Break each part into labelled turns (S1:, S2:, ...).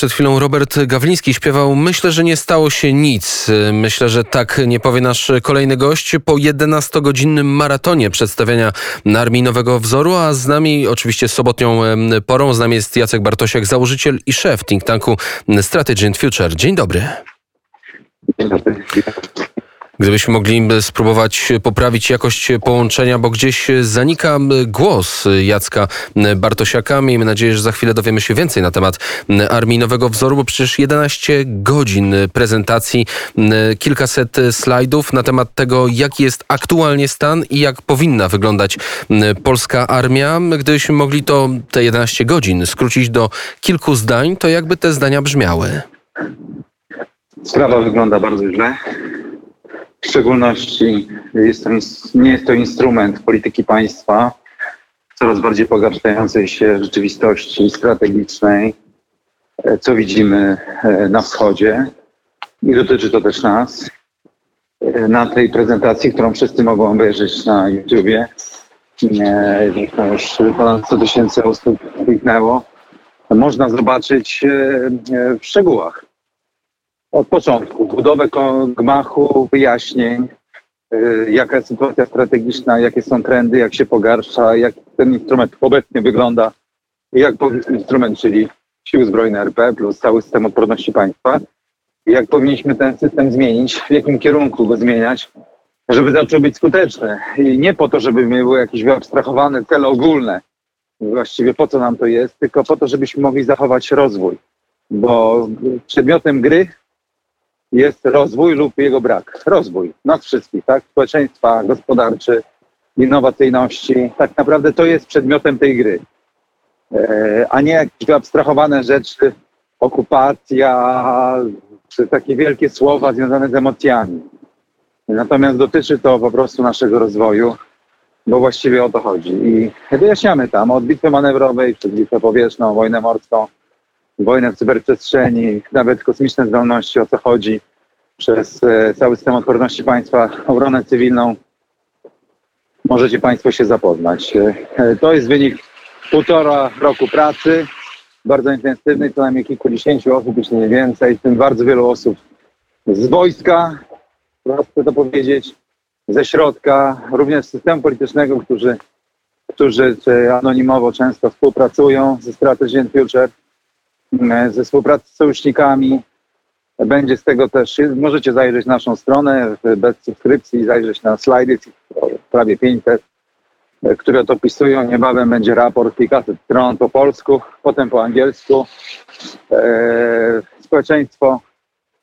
S1: Przed chwilą Robert Gawliński śpiewał Myślę, że nie stało się nic. Myślę, że tak nie powie nasz kolejny gość po 11-godzinnym maratonie przedstawiania Armii Nowego Wzoru, a z nami oczywiście sobotnią porą, z nami jest Jacek Bartosiak, założyciel i szef think tanku Strategy and Future. Dzień dobry.
S2: Dzień dobry.
S1: Gdybyśmy mogli spróbować poprawić jakość połączenia, bo gdzieś zanika głos Jacka Bartosiaka. Miejmy nadzieję, że za chwilę dowiemy się więcej na temat Armii Nowego Wzoru, bo przecież 11 godzin prezentacji, kilkaset slajdów na temat tego, jaki jest aktualnie stan i jak powinna wyglądać polska armia. Gdybyśmy mogli to te 11 godzin skrócić do kilku zdań, to jakby te zdania brzmiały?
S2: Sprawa wygląda bardzo źle. W szczególności jest to, nie jest to instrument polityki państwa w coraz bardziej pogarszającej się rzeczywistości strategicznej, e, co widzimy e, na wschodzie i dotyczy to też nas. E, na tej prezentacji, którą wszyscy mogą obejrzeć na YouTubie, już ponad 100 tysięcy osób kliknęło, można zobaczyć w szczegółach od początku. Budowę gmachu, wyjaśnień, y, jaka jest sytuacja strategiczna, jakie są trendy, jak się pogarsza, jak ten instrument obecnie wygląda i jak instrument, czyli Siły Zbrojne RP plus cały system odporności państwa, jak powinniśmy ten system zmienić, w jakim kierunku go zmieniać, żeby zaczął być skuteczny. I nie po to, żeby były jakieś wyabstrahowane cele ogólne, właściwie po co nam to jest, tylko po to, żebyśmy mogli zachować rozwój. Bo przedmiotem gry jest rozwój lub jego brak. Rozwój nas wszystkich, tak? Społeczeństwa, gospodarczy, innowacyjności. Tak naprawdę to jest przedmiotem tej gry. E, a nie jakieś wyabstrahowane rzeczy, okupacja, czy takie wielkie słowa związane z emocjami. Natomiast dotyczy to po prostu naszego rozwoju, bo właściwie o to chodzi. I wyjaśniamy tam od bitwy manewrowej przez bitwę powietrzną, wojnę morską, wojnę w cyberprzestrzeni, nawet kosmiczne zdolności, o co chodzi, przez e, cały system odporności państwa, obronę cywilną. Możecie Państwo się zapoznać. E, to jest wynik półtora roku pracy, bardzo intensywnej, co najmniej kilkudziesięciu osób, jeśli nie więcej, w tym bardzo wielu osób z wojska, chcę to powiedzieć, ze środka, również z systemu politycznego, którzy, którzy anonimowo często współpracują ze Strategy Future E, ze współpracy z sojusznikami. Będzie z tego też, możecie zajrzeć na naszą stronę bez subskrypcji, zajrzeć na slajdy, prawie 500, e, które to opisują. Niebawem będzie raport kilkaset stron po polsku, potem po angielsku. E, społeczeństwo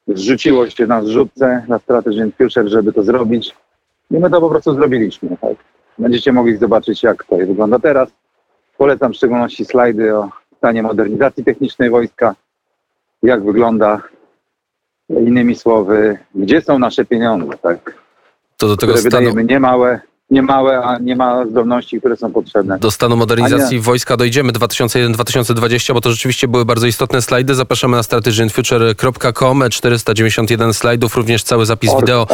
S2: zrzuciło się na zrzutce, na Strategy and Future, żeby to zrobić. I my to po prostu zrobiliśmy. Tak? Będziecie mogli zobaczyć, jak to wygląda teraz. Polecam w szczególności slajdy o stanie modernizacji technicznej wojska, jak wygląda, innymi słowy, gdzie są nasze pieniądze, tak?
S1: To do tego
S2: które
S1: stanu...
S2: wydajemy niemałe, niemałe, a nie ma zdolności, które są potrzebne.
S1: Do stanu modernizacji wojska dojdziemy 2001-2020, bo to rzeczywiście były bardzo istotne slajdy. Zapraszamy na strategyandfuture.com, 491 slajdów, również cały zapis
S2: org,
S1: wideo.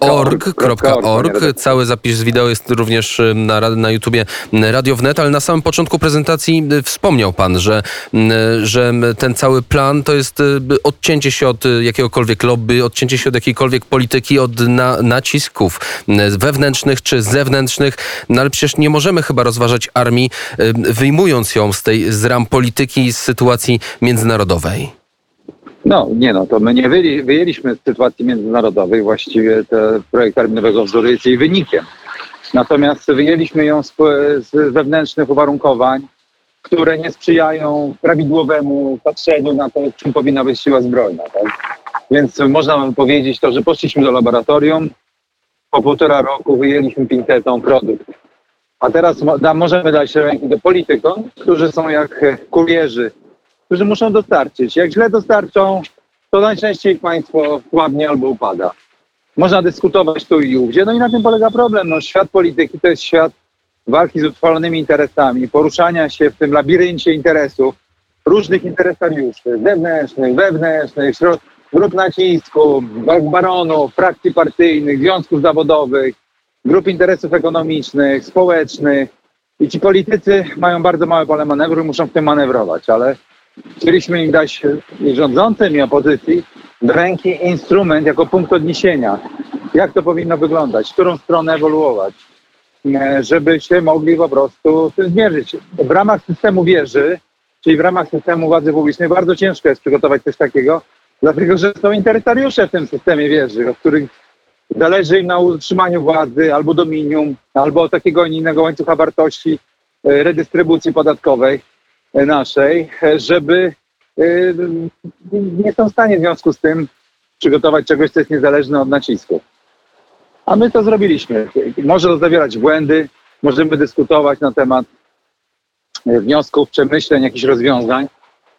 S2: Org.org.
S1: Cały zapis wideo jest również na, na YouTubie Radio Wnet, ale na samym początku prezentacji wspomniał pan, że, że ten cały plan to jest odcięcie się od jakiegokolwiek lobby, odcięcie się od jakiejkolwiek polityki, od na, nacisków wewnętrznych czy zewnętrznych, no ale przecież nie możemy chyba rozważać armii, wyjmując ją z tej z ram polityki, z sytuacji międzynarodowej.
S2: No, nie no, to my nie wyjęli, wyjęliśmy z sytuacji międzynarodowej, właściwie ten projekt Armii Wzoru jest jej wynikiem. Natomiast wyjęliśmy ją z, z wewnętrznych uwarunkowań, które nie sprzyjają prawidłowemu patrzeniu na to, czym powinna być siła zbrojna. Tak? Więc można powiedzieć to, że poszliśmy do laboratorium, po półtora roku wyjęliśmy pintetą produkt. A teraz da, możemy dać ręki do politykom, którzy są jak kurierzy, którzy muszą dostarczyć. Jak źle dostarczą, to najczęściej państwo słabnie albo upada. Można dyskutować tu i ówdzie, no i na tym polega problem. No, świat polityki to jest świat walki z utrwalonymi interesami, poruszania się w tym labiryncie interesów, różnych interesariuszy, zewnętrznych, wewnętrznych, środków grup nacisku, baronów, frakcji partyjnych, związków zawodowych, grup interesów ekonomicznych, społecznych. I ci politycy mają bardzo małe pole manewru i muszą w tym manewrować, ale Chcieliśmy im dać i rządzącym i opozycji do ręki instrument jako punkt odniesienia. Jak to powinno wyglądać, w którą stronę ewoluować, e, żeby się mogli po prostu z tym zmierzyć. W ramach systemu wieży, czyli w ramach systemu władzy publicznej bardzo ciężko jest przygotować coś takiego, dlatego że są interesariusze w tym systemie wieży, od których zależy im na utrzymaniu władzy albo dominium, albo takiego, innego łańcucha wartości, e, redystrybucji podatkowej e, naszej, e, żeby nie są w stanie w związku z tym przygotować czegoś, co jest niezależne od nacisku. A my to zrobiliśmy. Może zawierać błędy, możemy dyskutować na temat wniosków, przemyśleń, jakichś rozwiązań.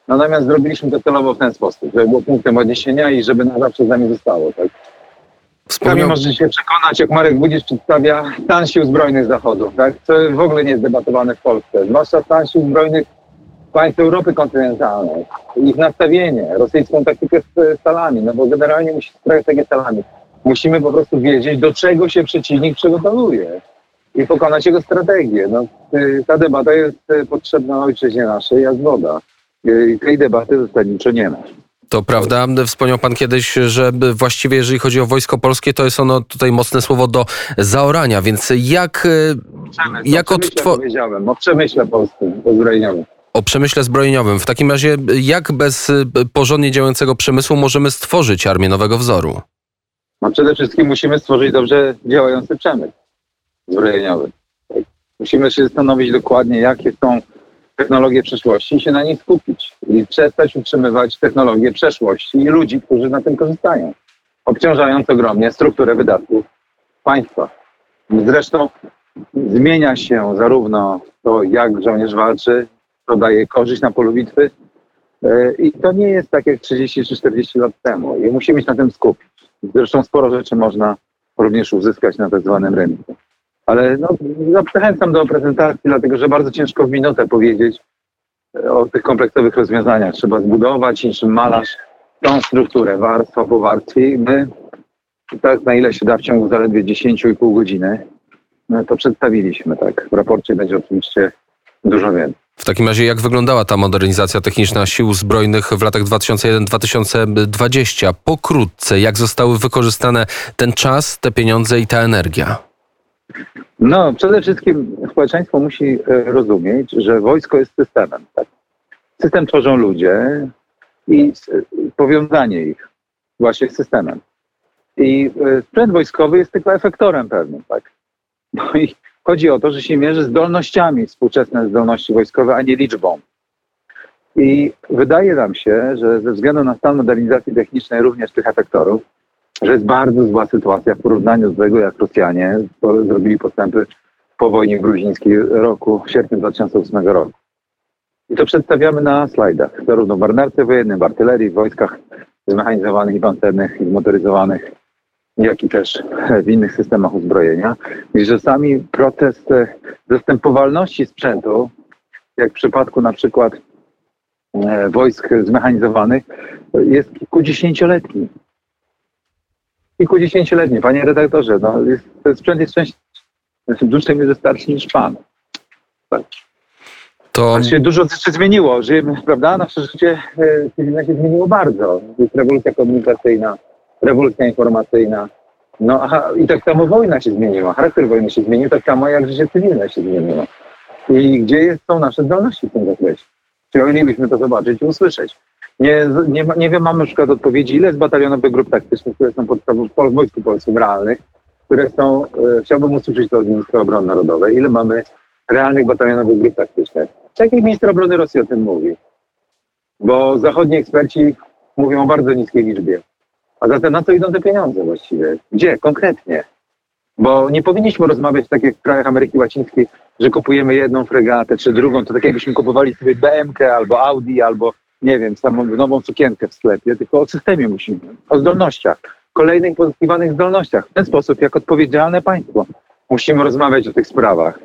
S2: Natomiast zrobiliśmy to celowo w ten sposób, żeby było punktem odniesienia i żeby na zawsze z nami zostało. Tak?
S1: Wspomniał,
S2: możecie się przekonać, jak Marek Budzisz przedstawia stan sił zbrojnych Zachodu, tak? co w ogóle nie jest debatowane w Polsce. Zwłaszcza stan sił zbrojnych państw Europy kontynentalnej. Ich nastawienie, rosyjską taktykę z stalami, no bo generalnie musi strategię stalami. Musimy po prostu wiedzieć, do czego się przeciwnik przygotowuje i pokonać jego strategię. No, y, ta debata jest y, potrzebna ojczyźnie naszej jak woda. I tej debaty zasadniczo nie ma.
S1: to prawda. Wspomniał pan kiedyś, że właściwie jeżeli chodzi o wojsko polskie, to jest ono tutaj mocne słowo do zaorania, więc jak, e,
S2: Przemysł,
S1: jak
S2: o przemyśle
S1: odtwo-
S2: powiedziałem, o przemyśle polskim, uzbrojeniowym.
S1: o przemyśle zbrojeniowym. W takim razie, jak bez e, porządnie działającego przemysłu możemy stworzyć armię nowego wzoru?
S2: No przede wszystkim musimy stworzyć dobrze działający przemysł zbrojeniowy. Tak. Musimy się zastanowić dokładnie, jakie są technologie przyszłości i się na nich skupić. I przestać utrzymywać technologie przeszłości i ludzi, którzy na tym korzystają, obciążając ogromnie strukturę wydatków państwa. Zresztą zmienia się zarówno to, jak żołnierz walczy, to daje korzyść na polu bitwy, E, I to nie jest tak jak 30 czy 40 lat temu. I musimy się na tym skupić. Zresztą sporo rzeczy można również uzyskać na tak zwanym rynku. Ale no, no, zachęcam do prezentacji, dlatego że bardzo ciężko w minutę powiedzieć e, o tych kompleksowych rozwiązaniach. Trzeba zbudować niczym malarz tą strukturę, warstwa po warstwie. My, tak na ile się da w ciągu zaledwie 10,5 godziny, no, to przedstawiliśmy. tak. W raporcie będzie oczywiście dużo więcej.
S1: W takim razie, jak wyglądała ta modernizacja techniczna sił zbrojnych w latach 2001-2020? Pokrótce, jak zostały wykorzystane ten czas, te pieniądze i ta energia?
S2: No, przede wszystkim społeczeństwo musi e, rozumieć, że wojsko jest systemem. Tak? System tworzą ludzie i s- powiązanie ich właśnie z systemem. I e, sprzęt wojskowy jest tylko efektorem pewnym. Tak? No i chodzi o to, że się mierzy zdolnościami, współczesne zdolności wojskowe, a nie liczbą. I wydaje nam się, że ze względu na stan modernizacji technicznej również tych efektorów, że jest bardzo zła sytuacja w porównaniu do tego, jak Rosjanie zrobili postępy po wojnie gruzińskiej roku, w sierpniu 2008 roku. I to przedstawiamy na slajdach, zarówno w marynarce wojennej, w artylerii, w wojskach zmechanizowanych i pancernych i zmotoryzowanych, jak i też w innych systemach uzbrojenia. Że sami proces e, zastępowalności sprzętu, jak w przypadku na przykład e, wojsk zmechanizowanych, jest kilkudziesięcioletni kilkudziesięcioletni. Panie redaktorze, no, jest, ten sprzęt jest część, w dużej mierze starszy niż pan.
S1: To
S2: Znaczy, dużo rzeczy zmieniło. Żyjemy, prawda? Nasze życie e, cywilne się zmieniło bardzo. Jest rewolucja komunikacyjna, rewolucja informacyjna. No aha, i tak samo wojna się zmieniła. Charakter wojny się zmienił, tak samo jak życie cywilne się zmieniło. I gdzie jest, są nasze zdolności w tym zakresie? Chcielibyśmy to zobaczyć i usłyszeć. Nie, nie, nie wiem, mamy na przykład odpowiedzi, ile jest batalionowych grup taktycznych, które są podstawą w Wojsku Polskim realnych, które są, e, chciałbym usłyszeć to od ministra obrony narodowej, ile mamy realnych batalionowych grup taktycznych. Tak jak minister obrony Rosji o tym mówi. Bo zachodni eksperci mówią o bardzo niskiej liczbie. A zatem na co idą te pieniądze właściwie? Gdzie konkretnie? Bo nie powinniśmy rozmawiać tak w krajach Ameryki Łacińskiej, że kupujemy jedną fregatę czy drugą, to tak jakbyśmy kupowali sobie BMK albo Audi, albo nie wiem, samą nową sukienkę w sklepie, tylko o systemie musimy, o zdolnościach, kolejnych pozyskiwanych zdolnościach. W ten sposób, jak odpowiedzialne państwo, musimy rozmawiać o tych sprawach.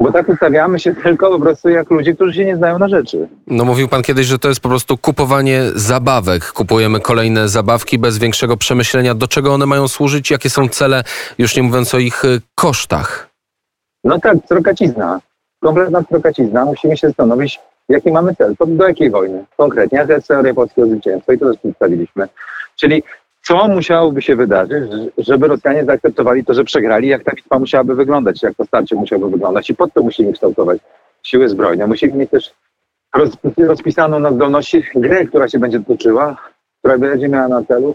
S2: Bo tak ustawiamy się tylko po prostu jak ludzie, którzy się nie znają na rzeczy.
S1: No mówił pan kiedyś, że to jest po prostu kupowanie zabawek. Kupujemy kolejne zabawki bez większego przemyślenia, do czego one mają służyć, jakie są cele, już nie mówiąc o ich y, kosztach.
S2: No tak, trokacizna. Kompletna trokacizna. Musimy się zastanowić, Jaki mamy cel? Do jakiej wojny? Konkretnie, jaka jest teoria polskiego zwycięstwa i to też przedstawiliśmy. Czyli co musiałoby się wydarzyć, żeby Rosjanie zaakceptowali to, że przegrali, jak ta bitwa musiałaby wyglądać, jak to starcie musiałoby wyglądać i pod to musimy kształtować siły zbrojne. Musimy mieć też rozpisaną na zdolności grę, która się będzie toczyła, która będzie miała na celu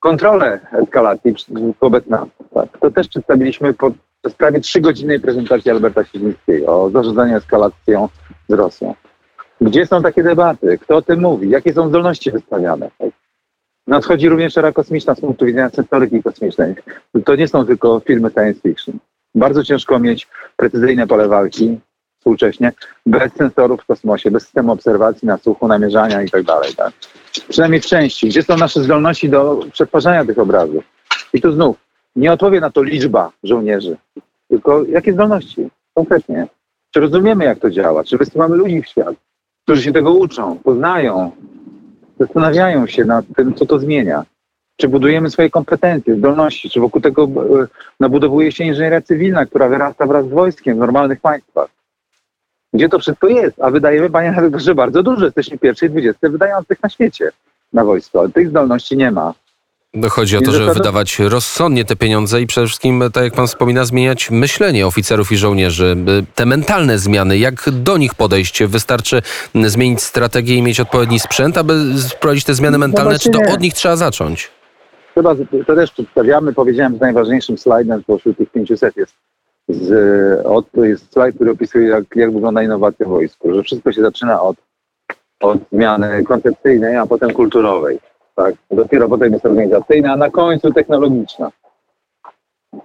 S2: kontrolę eskalacji wobec nas. Tak. To też przedstawiliśmy po prawie trzygodzinnej prezentacji Alberta Siedzińskiego o zarządzaniu eskalacją z Rosją. Gdzie są takie debaty? Kto o tym mówi? Jakie są zdolności wystawiane? Nadchodzi również era kosmiczna z punktu widzenia sensoryki kosmicznej. To nie są tylko filmy science fiction. Bardzo ciężko mieć precyzyjne pole walki współcześnie bez sensorów w kosmosie, bez systemu obserwacji, nasłuchu, namierzania i tak dalej. Tak? Przynajmniej w części. Gdzie są nasze zdolności do przetwarzania tych obrazów? I tu znów nie odpowie na to liczba żołnierzy, tylko jakie zdolności konkretnie. Czy rozumiemy, jak to działa? Czy wysyłamy ludzi w świat, którzy się tego uczą, poznają, zastanawiają się nad tym, co to zmienia? Czy budujemy swoje kompetencje, zdolności? Czy wokół tego e, nabudowuje się inżynieria cywilna, która wyrasta wraz z wojskiem w normalnych państwach? Gdzie to wszystko jest? A wydajemy, panie redaktorze, bardzo dużo. Jesteśmy pierwszej dwudziestce wydających na świecie na wojsko. Tych zdolności nie ma.
S1: No chodzi o to, żeby wydawać rozsądnie te pieniądze i przede wszystkim, tak jak pan wspomina, zmieniać myślenie oficerów i żołnierzy. Te mentalne zmiany, jak do nich podejść? Wystarczy zmienić strategię i mieć odpowiedni sprzęt, aby wprowadzić te zmiany no mentalne, no czy to od nich trzeba zacząć?
S2: Chyba to też przedstawiamy. Powiedziałem, że najważniejszym slajdem pośród tych 500 jest, z, od, jest slajd, który opisuje, jak, jak wygląda innowacja w wojsku. Że wszystko się zaczyna od, od zmiany koncepcyjnej, a potem kulturowej tak? Dopiero potem jest organizacyjna, a na końcu technologiczna.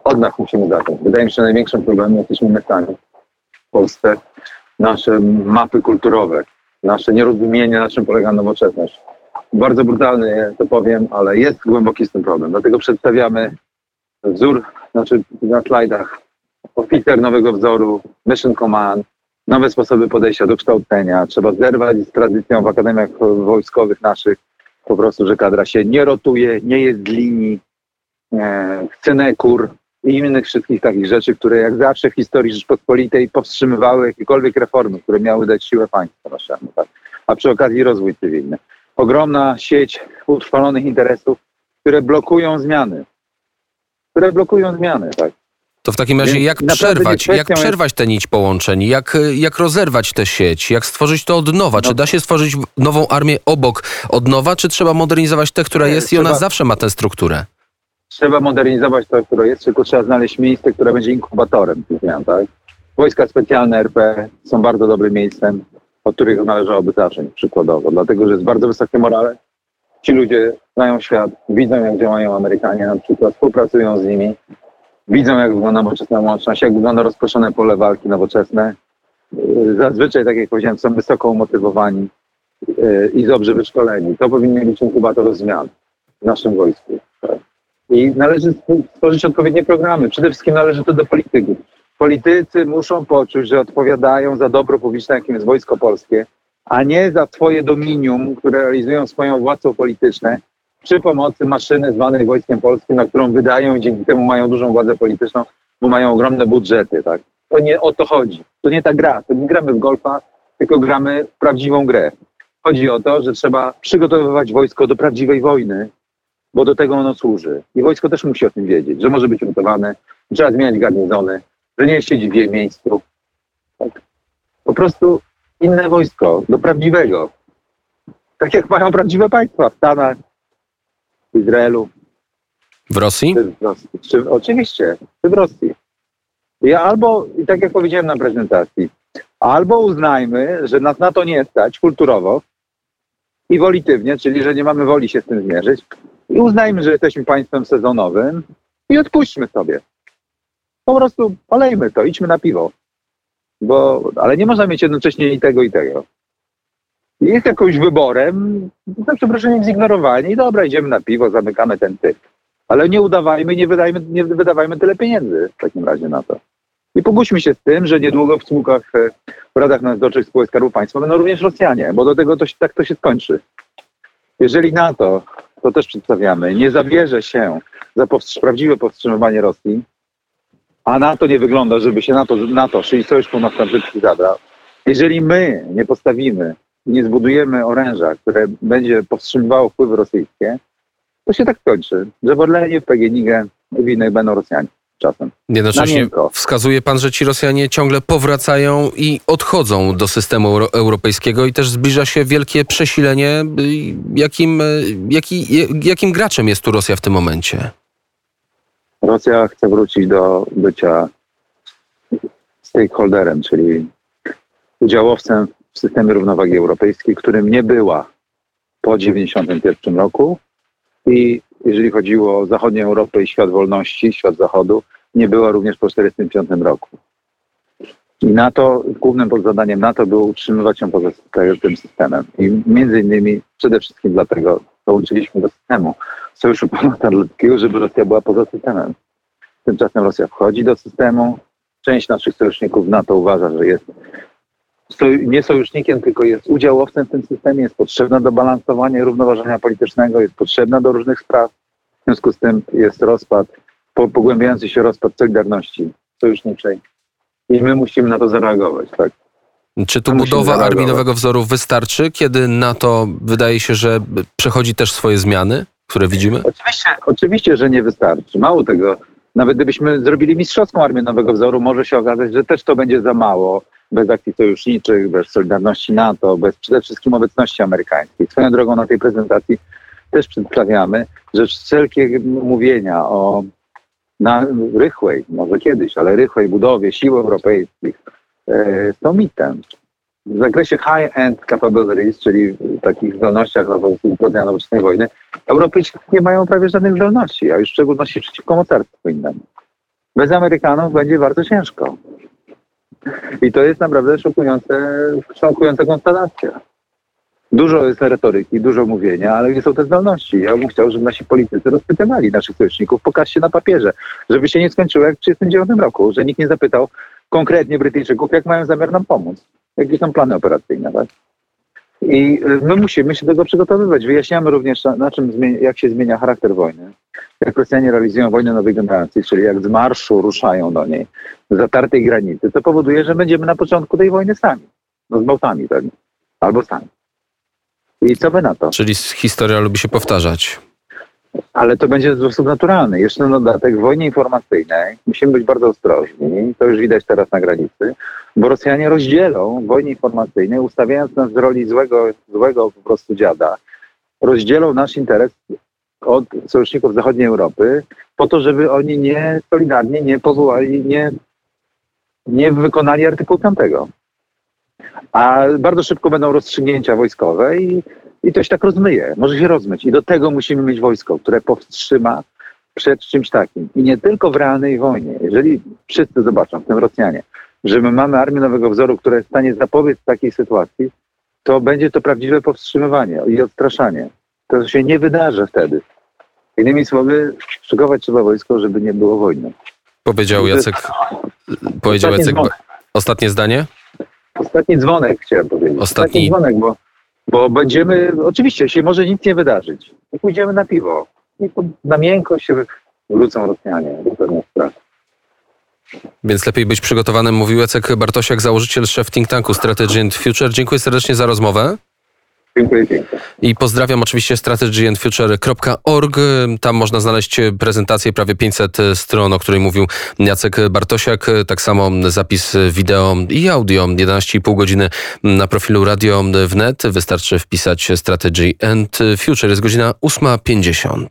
S2: Od nas musimy zacząć. Wydaje mi się, że największym problemem jesteśmy my sami w Polsce. Nasze mapy kulturowe, nasze nierozumienie, na czym polega nowoczesność. Bardzo brutalny to powiem, ale jest głęboki z tym problem. Dlatego przedstawiamy wzór, znaczy na slajdach, oficer nowego wzoru, mission command, nowe sposoby podejścia do kształcenia. Trzeba zerwać z tradycją w akademiach wojskowych naszych po prostu, że kadra się nie rotuje, nie jest linii, e, synekur i innych wszystkich takich rzeczy, które jak zawsze w historii Rzeczpospolitej powstrzymywały jakiekolwiek reformy, które miały dać siłę państwa naszemu, tak? a przy okazji rozwój cywilny. Ogromna sieć utrwalonych interesów, które blokują zmiany. Które blokują zmiany, tak.
S1: To w takim razie jak przerwać, jak przerwać tę nić połączeń, jak, jak rozerwać tę sieć, jak stworzyć to od nowa? Czy no. da się stworzyć nową armię obok od nowa, czy trzeba modernizować tę, która jest trzeba, i ona zawsze ma tę strukturę?
S2: Trzeba modernizować tę, która jest, tylko trzeba znaleźć miejsce, które będzie inkubatorem tych zmian, tak? Wojska specjalne RP są bardzo dobrym miejscem, od których należałoby zacząć przykładowo, dlatego że jest bardzo wysokie morale. Ci ludzie znają świat, widzą jak działają Amerykanie na przykład, współpracują z nimi, widzą, jak wygląda nowoczesna łączność, jak wygląda rozproszone pole walki nowoczesne. Y, zazwyczaj, tak jak powiedziałem, są wysoko umotywowani y, i dobrze wyszkoleni. To powinien być inkubator zmian w naszym wojsku. Tak? I należy stworzyć odpowiednie programy. Przede wszystkim należy to do polityków. Politycy muszą poczuć, że odpowiadają za dobro publiczne, jakim jest Wojsko Polskie, a nie za swoje dominium, które realizują swoją władzą polityczne przy pomocy maszyny zwanej Wojskiem Polskim, na którą wydają i dzięki temu mają dużą władzę polityczną, bo mają ogromne budżety. Tak? To nie o to chodzi. To nie ta gra. To nie gramy w golfa, tylko gramy w prawdziwą grę. Chodzi o to, że trzeba przygotowywać wojsko do prawdziwej wojny, bo do tego ono służy. I wojsko też musi o tym wiedzieć, że może być lutowane, trzeba zmieniać garnizony, że nie siedzi w jej miejscu. Tak. Po prostu inne wojsko, do prawdziwego. Tak jak mają prawdziwe państwa w Stanach, w Izraelu.
S1: W Rosji?
S2: W Rosji. Czy, oczywiście, czy w Rosji. Ja albo, i tak jak powiedziałem na prezentacji, albo uznajmy, że nas na to nie stać kulturowo i wolitywnie, czyli że nie mamy woli się z tym zmierzyć, i uznajmy, że jesteśmy państwem sezonowym i odpuśćmy sobie. Po prostu olejmy to, idźmy na piwo. Bo, ale nie można mieć jednocześnie i tego, i tego jest jakimś wyborem, za przeproszeniem zignorowanie i dobra, idziemy na piwo, zamykamy ten typ. Ale nie udawajmy, nie, wydajmy, nie wydawajmy tyle pieniędzy w takim razie na to. I pogódźmy się z tym, że niedługo w spółkach, e, w radach nadzorczych spółek Skarbu Państwa będą również Rosjanie, bo do tego to się, tak to się skończy. Jeżeli NATO, to też przedstawiamy, nie zabierze się za powstrzy prawdziwe powstrzymywanie Rosji, a NATO nie wygląda, żeby się NATO, NATO czyli Sojusz Północnoatlantycki zabrał, Jeżeli my nie postawimy, nie zbudujemy oręża, które będzie powstrzymywało wpływy rosyjskie, to się tak kończy, że w Orlenie, w PGNiG winnych będą Rosjanie czasem.
S1: Jednocześnie
S2: miękko.
S1: wskazuje pan, że ci Rosjanie ciągle powracają i odchodzą do systemu euro europejskiego i też zbliża się wielkie przesilenie. Jakim, jaki, jakim graczem jest tu Rosja w tym momencie?
S2: Rosja chce wrócić do bycia stakeholderem, czyli udziałowcem systemie równowagi europejskiej, którym nie była po 1991 roku i jeżeli chodziło o zachodnią Europę i świat wolności, świat zachodu, nie była również po 1945 roku. I NATO, głównym zadaniem NATO było utrzymywać ją poza tym systemem. I między innymi przede wszystkim dlatego dołączyliśmy do systemu Sojuszu Północnoatlantyckiego, żeby Rosja była poza systemem. Tymczasem Rosja wchodzi do systemu. Część naszych sojuszników NATO uważa, że jest nie sojusznikiem, tylko jest udziałowcem w tym systemie, jest potrzebna do balansowania równoważenia politycznego, jest potrzebna do różnych spraw. W związku z tym jest rozpad, po, pogłębiający się rozpad solidarności sojuszniczej. I my musimy na to zareagować, tak?
S1: Czy tu budowa armii nowego wzoru wystarczy, kiedy NATO wydaje się, że przechodzi też swoje zmiany, które widzimy?
S2: Oczywiście, oczywiście, że nie wystarczy. Mało tego, nawet gdybyśmy zrobili mistrzowską armię nowego wzoru, może się okazać, że też to będzie za mało. Bez akcji sojuszniczych, bez solidarności NATO, bez przede wszystkim obecności amerykańskiej. Swoją drogą na tej prezentacji też przedstawiamy, że wszelkie mówienia o na rychłej, może kiedyś, ale rychłej budowie sił europejskich e, są mitem. W zakresie high-end capabilities, czyli takich zdolnościach do dnia nowoczesnej wojny, Europejczycy nie mają prawie żadnych zdolności, a już w szczególności przeciwko mocarstwu innemu. Bez Amerykanów będzie bardzo ciężko. I to jest naprawdę szokujące, szokująca konstatacja. Dużo jest retoryki, dużo mówienia, ale gdzie są te zdolności? Ja bym chciał, żeby nasi politycy rozpytywali naszych sojuszników, pokażcie na papierze, żeby się nie skończyło jak w 1939 roku, że nikt nie zapytał konkretnie Brytyjczyków, jak mają zamiar nam pomóc, jakie są plany operacyjne. Tak? I y, my musimy się do tego przygotowywać. Wyjaśniamy również, na, czym zmienia, jak się zmienia charakter wojny. Jak Rosjanie realizują wojnę nowej generacji, czyli jak z marszu ruszają do niej, z zatartej granicy, to powoduje, że będziemy na początku tej wojny sami. No z Bałtami pewnie. Albo sami. I co by na to?
S1: Czyli historia lubi się powtarzać.
S2: Ale to będzie w sposób naturalny. Jeszcze na dodatek w wojnie informacyjnej musimy być bardzo ostrożni. To już widać teraz na granicy, bo Rosjanie rozdzielą w wojnie informacyjnej, ustawiając nas z roli złego, złego po prostu dziada, rozdzielą nasz interes od sojuszników zachodniej Europy po to, żeby oni nie solidarnie nie powołali, nie, nie wykonali artykułu 5. A bardzo szybko będą rozstrzygnięcia wojskowe i, i to się tak rozmyje. Może się rozmyć. I do tego musimy mieć wojsko, które powstrzyma przed czymś takim. I nie tylko w realnej wojnie. Jeżeli wszyscy zobaczą, w tym Rosjanie, że my mamy armię nowego wzoru, która jest w stanie zapobiec takiej sytuacji, to będzie to prawdziwe powstrzymywanie i odstraszanie. To się nie wydarzy wtedy. Innymi słowy, szykować trzeba wojsko, żeby nie było wojny.
S1: Powiedział Jacek. Powiedział
S2: Ostatni
S1: Jacek.
S2: dzwonek.
S1: Ostatnie zdanie?
S2: Ostatni dzwonek chciałem powiedzieć.
S1: Ostatni-
S2: dzwonek, bo, bo będziemy, oczywiście się może nic nie wydarzyć. I pójdziemy na piwo. I na miękko się wrócą Rosjanie do pewnych spraw.
S1: Więc lepiej być przygotowanym, mówił Jacek Bartosiak, założyciel, szef think tanku Strategy and Future. Dziękuję serdecznie za rozmowę.
S2: Dziękuję.
S1: I pozdrawiam oczywiście strategyandfuture.org. Tam można znaleźć prezentację prawie 500 stron, o której mówił Jacek Bartosiak. Tak samo zapis wideo i audio 11,5 godziny na profilu Radio Wnet. Wystarczy wpisać Strategy and Future. Jest godzina 8.50.